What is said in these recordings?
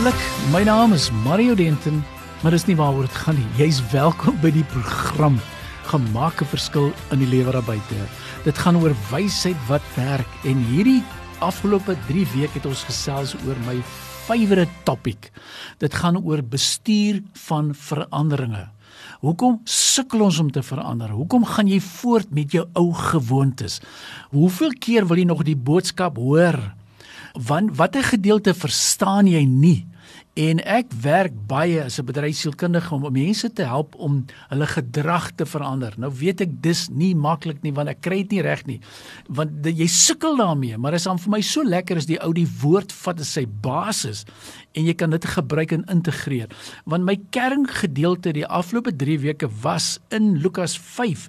wonderlik. My naam is Mario Denton, maar dis nie waaroor dit gaan nie. Jy's welkom by die program Gemaak 'n verskil in die lewe daar buite. Dit gaan oor wysheid wat werk en hierdie afgelope 3 weke het ons gesels oor my favourite topic. Dit gaan oor bestuur van veranderinge. Hoekom sukkel ons om te verander? Hoekom gaan jy voort met jou ou gewoontes? Hoeveel keer wil jy nog die boodskap hoor? want watter gedeelte verstaan jy nie? En ek werk baie as 'n bedryfsielkundige om mense te help om hulle gedrag te verander. Nou weet ek dis nie maklik nie want ek kry dit nie reg nie. Want die, jy sukkel daarmee, maar dit is aan vir my so lekker as die ou die woord vat as sy basis en jy kan dit gebruik en integreer. Want my kerngedeelte die afgelope 3 weke was in Lukas 5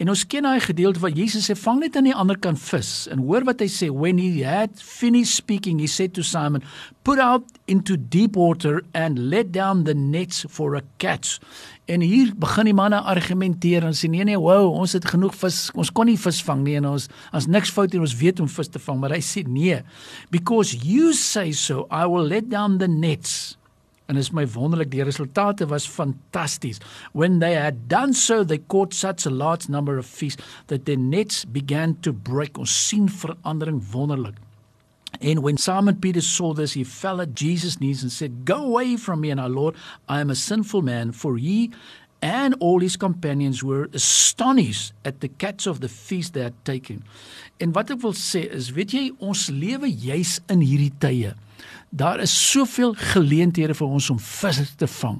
En ons ken daai gedeelte waar Jesus sê vang net aan die ander kant vis. En hoor wat hy sê when he had finished speaking he said to Simon put out into deep water and let down the nets for a catch. En hier begin die manne argumenteer en sê nee nee wow ons het genoeg vis ons kon nie vis vang nie en ons as niks fout en ons weet om vis te vang maar hy sê nee because you say so I will let down the nets en is my wonderlik die resultate was fantasties when they had done so they caught such a large number of fish that their nets began to break. Ons sien verandering wonderlik. And when Simon Peter saw this he fell at Jesus knees and said go away from me and our lord. I am a sinful man for he and all his companions were astonished at the catch of the feast they had taken en wat ek wil sê is weet jy ons lewe juis in hierdie tye Daar is soveel geleenthede vir ons om visse te vang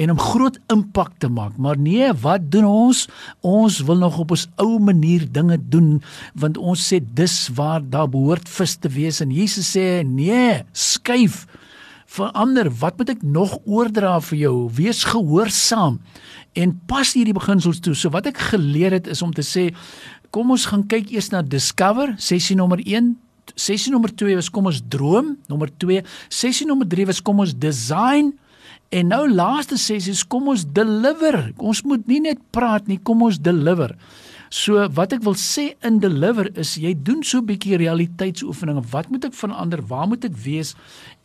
en om groot impak te maak. Maar nee, wat doen ons? Ons wil nog op ons ou manier dinge doen want ons sê dis waar daar behoort vis te wees en Jesus sê nee, skuif verander. Wat moet ek nog oordra vir jou? Wees gehoorsaam en pas hierdie beginsels toe. So wat ek geleer het is om te sê kom ons gaan kyk eers na discover sessie nommer sessie nommer 2 was kom ons droom, nommer 2, sessie nommer 3 was kom ons design en nou laaste sessie is kom ons deliver. Ons moet nie net praat nie, kom ons deliver. So wat ek wil sê in deliver is jy doen so 'n bietjie realiteitsoefeninge. Wat moet ek verander? Waar moet ek wees?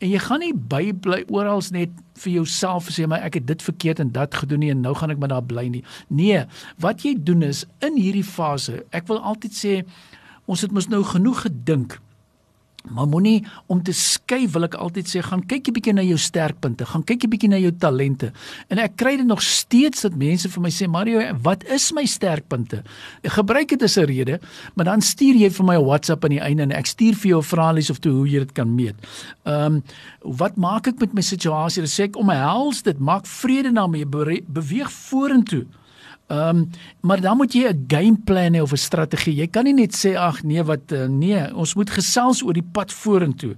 En jy gaan nie by bly oral net vir jouself sê maar ek het dit verkeerd en dat gedoen nie en nou gaan ek maar daar bly nie. Nee, wat jy doen is in hierdie fase. Ek wil altyd sê ons het mos nou genoeg gedink Maar moenie om te skei wil ek altyd sê gaan kyk 'n bietjie na jou sterkpunte, gaan kyk 'n bietjie na jou talente. En ek kry dit nog steeds dat mense vir my sê Mario, wat is my sterkpunte? Ek gebruik dit as 'n rede, maar dan stuur jy vir my 'n WhatsApp aan die einde en ek stuur vir jou 'n vraelys of toe hoe jy dit kan meet. Ehm um, wat maak ek met my situasie? Dan sê ek omhels dit, maak vrede my beweeg vorentoe. Ehm um, maar dan moet jy 'n gameplan hê of 'n strategie. Jy kan nie net sê ag nee wat uh, nee, ons moet gesels oor die pad vorentoe.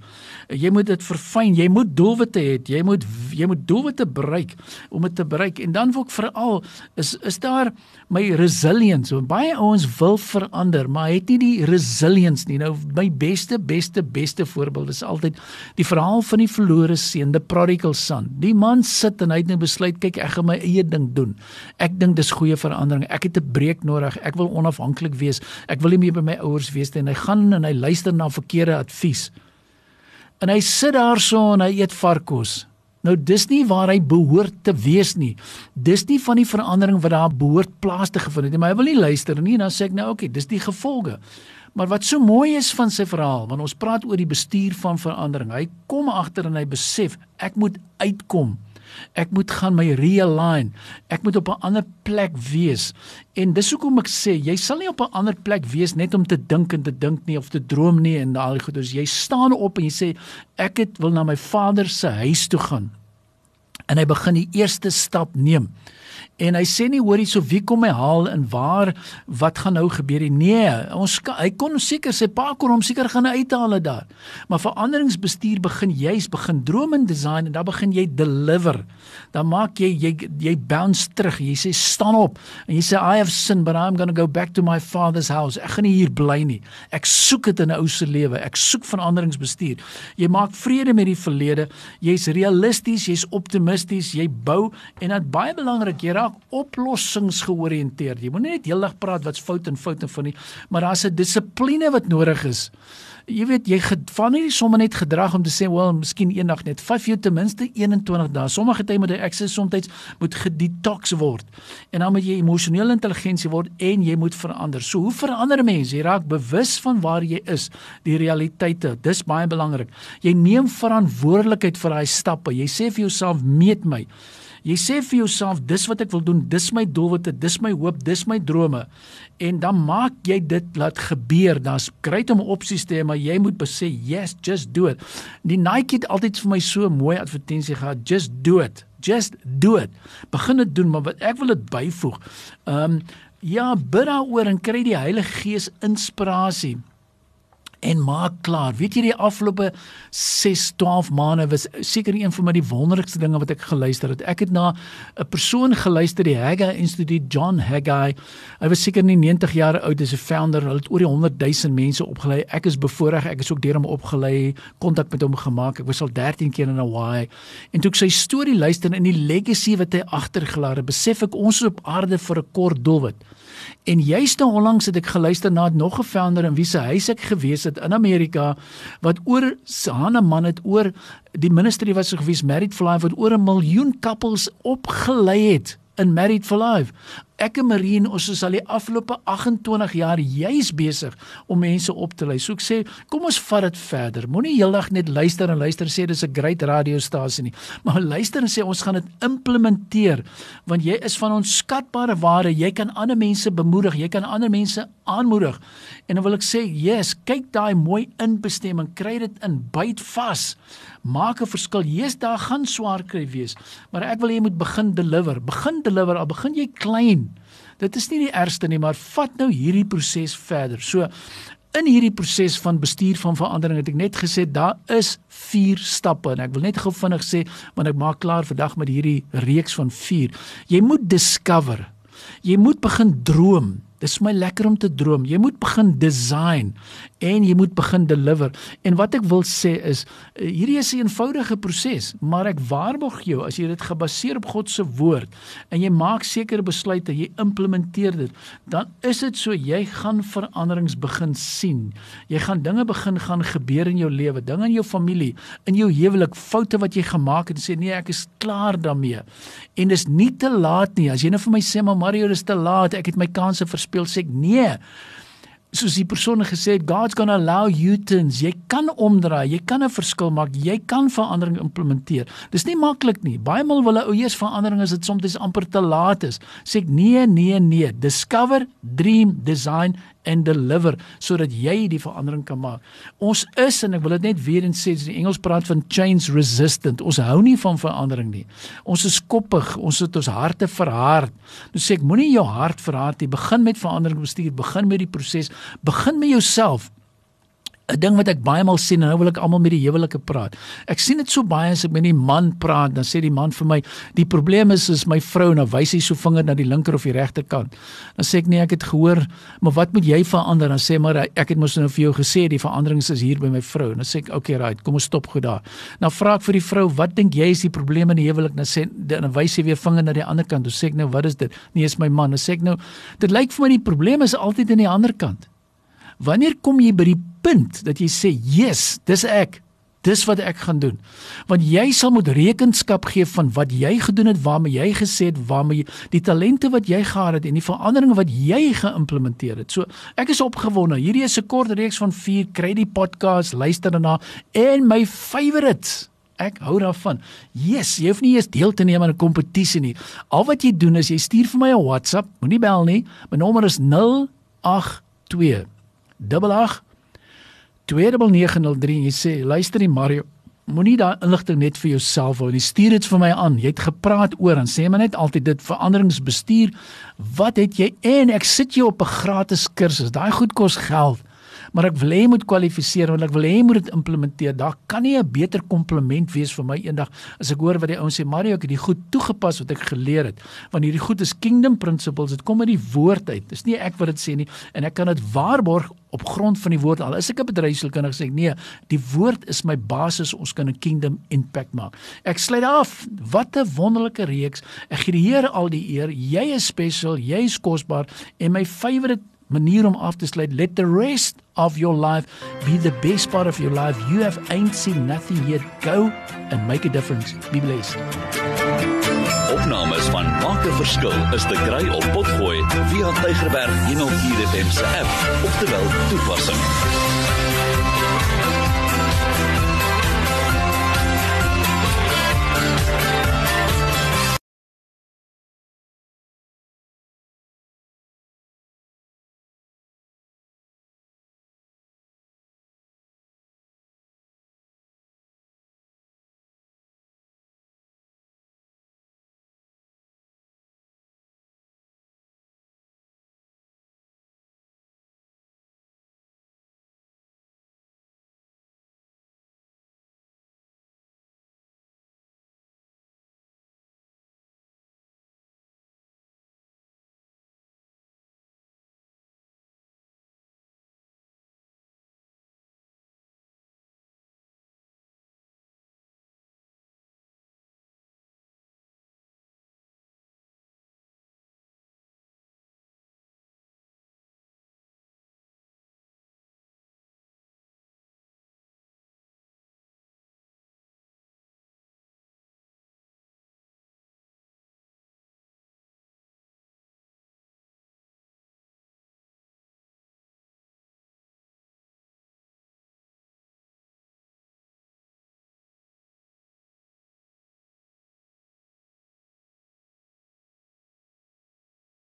Jy moet dit verfyn. Jy moet doelwitte hê. Jy moet jy moet doelwitte bereik om dit te bereik. En dan ek veral is is daar my resilience. So, baie ouens wil verander, maar het nie die resilience nie. Nou my beste beste beste voorbeeld is altyd die verhaal van die verlore seun, the prodigal son. Die man sit en hy het net besluit kyk ek gaan my eie ding doen. Ek dink dis goeie verandering. Ek het 'n breek nodig. Ek wil onafhanklik wees. Ek wil nie meer by my ouers wees nie. En hy gaan en hy luister na verkeerde advies. En hy sit daarso en hy eet varkos. Nou dis nie waar hy behoort te wees nie. Dis nie van die verandering wat daar behoort plaas te gevind het nie, maar hy wil nie luister nie. Dan sê ek nou, okay, dis die gevolge. Maar wat so mooi is van sy verhaal, want ons praat oor die bestuur van verandering. Hy kom agter en hy besef ek moet uitkom. Ek moet gaan my realign. Ek moet op 'n ander plek wees. En dis hoekom ek sê, jy sal nie op 'n ander plek wees net om te dink en te dink nie of te droom nie en al die goeders. Jy staan op en jy sê ek het wil na my vader se huis toe gaan. En hy begin die eerste stap neem. En hy sê nie hoor hierso wie kom my haal en waar wat gaan nou gebeur nie. Nee, ons hy kon seker sy pa kon hom seker gaan uithaal daar. Maar veranderingsbestuur begin juis begin droom en design en dan begin jy deliver. Dan maak jy jy jy bounce terug. Jy sê staan op en jy sê I have sinned but I'm going to go back to my father's house. Ek gaan nie hier bly nie. Ek soek dit in 'n ou se lewe. Ek soek veranderingsbestuur. Jy maak vrede met die verlede. Jy's realisties, jy's optimisties, jy bou en dit baie belangrik jy raak oplossingsgeoriënteerd. Jy moenie net heeldag praat wat's fout en fout en van nie, maar daar's 'n dissipline wat nodig is. Jy weet, jy van hierdie somme net gedrag om te sê, "Wel, miskien eendag net 5 jou ten minste 21 dae. Sommige tye moet ek sê soms moet gedetox word. En dan moet jy emosionele intelligensie word en jy moet verander. So hoe verander 'n mens? Jy raak bewus van waar jy is, die realiteite. Dis baie belangrik. Jy neem verantwoordelikheid vir daai stappe. Jy sê vir jouself, "Meet my." Jy sê vir jouself dis wat ek wil doen, dis my doelwitte, dis my hoop, dis my drome. En dan maak jy dit laat gebeur. Dan's great om opsies te hê, maar jy moet besê, "Yes, just do it." Die Nike het altyd vir my so mooi advertensie gehad, "Just do it." Just do it. Begin dit doen, maar wat ek wil dit byvoeg. Ehm um, ja, bid daaroor en kry die Heilige Gees inspirasie en maak klaar. Weet jy die afgelope 6 12 maande was seker een van my die wonderlikste dinge wat ek geluister het. Ek het na 'n persoon geluister, die Haggai Institute, John Haggai. Hy was seker nie 90 jaar oud, is 'n founder. Hulle het oor die 100 000 mense opgelei. Ek is bevoorreg, ek is ook deur hom opgelei, kontak met hom gemaak. Ek was al 13 keer in Hawaii. En toe ek sy storie luister en die legacy wat hy agtergelaat het, besef ek ons is op aarde vir 'n kort doelwit. En juist nou onlangs het ek geluister na nog 'n founder in wie se huis ek gewees het in Amerika wat oor Hane man het oor die ministry wat so gewees Married for Life wat oor 'n miljoen koppels opgelei het in Married for Life. Ek en Marine ons is al die afgelope 28 jaar juis besig om mense op te lei. So ek sê, kom ons vat dit verder. Moenie heeldag net luister en luister sê dis 'n great radiostasie nie, maar luister en sê ons gaan dit implementeer want jy is van onskatbare waarde. Jy kan ander mense bemoedig, jy kan ander mense aanmoedig. En dan wil ek sê, yes, kyk daai mooi inbestemming, kry dit in, byt vas. Maak 'n verskil. Jy's daar gaan swaar kry wees, maar ek wil jy moet begin deliver. Begin deliver. Al begin jy klein Dit is nie die ergste nie, maar vat nou hierdie proses verder. So in hierdie proses van bestuur van verandering het ek net gesê daar is 4 stappe en ek wil net gou vinnig sê want ek maak klaar vandag met hierdie reeks van 4. Jy moet discover. Jy moet begin droom. Dis my lekker om te droom. Jy moet begin design en jy moet begin deliver. En wat ek wil sê is eh, hierdie is 'n eenvoudige proses, maar ek waarborg jou as jy dit gebaseer op God se woord en jy maak sekere besluite, jy implementeer dit, dan is dit so jy gaan veranderings begin sien. Jy gaan dinge begin gaan gebeur in jou lewe, dinge in jou familie, in jou huwelik, foute wat jy gemaak het en sê nee, ek is klaar daarmee. En dis nie te laat nie. As jy nou vir my sê maar Mario, dis te laat, ek het my kansse verspeel, sê ek nee soos die persoon gesê het God's going to allow U-turns. Jy kan omdraai, jy kan 'n verskil maak, jy kan verandering implementeer. Dis nie maklik nie. Baie maal wil ou eers verandering as dit soms amper te laat is. Sê ek nee, nee, nee. Discover, dream, design en deliver sodat jy die verandering kan maak. Ons is en ek wil dit net weer eens sê, die Engels praat van change resistant. Ons hou nie van verandering nie. Ons is koppig, ons het ons harte verhard. Nou sê ek moenie jou hart verhard nie. Begin met verandering bestuur, begin met die proses, begin met jouself. 'n ding wat ek baie maal sien en nou wil ek almal met die huwelike praat. Ek sien dit so baie as ek met die man praat, dan sê die man vir my, "Die probleem is is my vrou nou wys hy so vinger na die linker of die regterkant." Dan sê ek, "Nee, ek het gehoor, maar wat moet jy verander?" Dan sê maar ek het mos nou vir jou gesê die veranderings is hier by my vrou. Dan sê ek, "Oké, okay, right, kom ons stop goed daar." Nou vra ek vir die vrou, "Wat dink jy is die probleem in die huwelik?" Dan sê dan wys hy weer vinger na die ander kant. Dan sê ek nou, "Wat is dit?" Nee, is my man. Dan sê ek nou, "Dit lyk vir my die probleem is altyd aan die ander kant." Wanneer kom jy by die punt dat jy sê, "Yes, dis ek. Dis wat ek gaan doen." Want jy sal moet rekenskap gee van wat jy gedoen het, waarmee jy gesê het, waarmee die talente wat jy gehad het en die veranderinge wat jy geïmplementeer het. So, ek is opgewonde. Hierdie is 'n kort reeks van 4 kry die podcast, luister daarna en my favorites Ek hou daarvan. Yes, jy hoef nie eens deel te neem aan 'n kompetisie nie. Al wat jy doen is jy stuur vir my 'n WhatsApp, moenie bel nie. My nommer is 082 88 2903 jy sê luister die Mario moenie daai inligting net vir jouself hou nie. Stuur dit vir my aan. Jy het gepraat oor en sê maar net altyd dit veranderingsbestuur wat het jy? En ek sit jou op 'n gratis kursus. Daai goed kos geld maar ek wil hê moet kwalifiseer want ek wil hê moet dit implementeer. Daar kan nie 'n beter kompliment wees vir my eendag as ek hoor wat die ouens sê, Mario, ek het die goed toegepas wat ek geleer het. Want hierdie goed is kingdom principles. Dit kom uit die woord uit. Dis nie ek wat dit sê nie en ek kan dit waarborg op grond van die woord. Al is ek 'n bedryfskundige sê ek nee, die woord is my basis. Ons kan 'n kingdom impact maak. Ek sluit af. Wat 'n wonderlike reeks. Ek gee die Here al die eer. Jy is special, jy is kosbaar en my favorite manier om af te sluit let the rest of your life. Be the best part of your life. You have ain't seen nothing yet. Go and make a difference. Be blessed. Opnames van Maak 'n Verskil is te kry op Potgooi via Tygerberg 104 FM se app of te wel toepassing.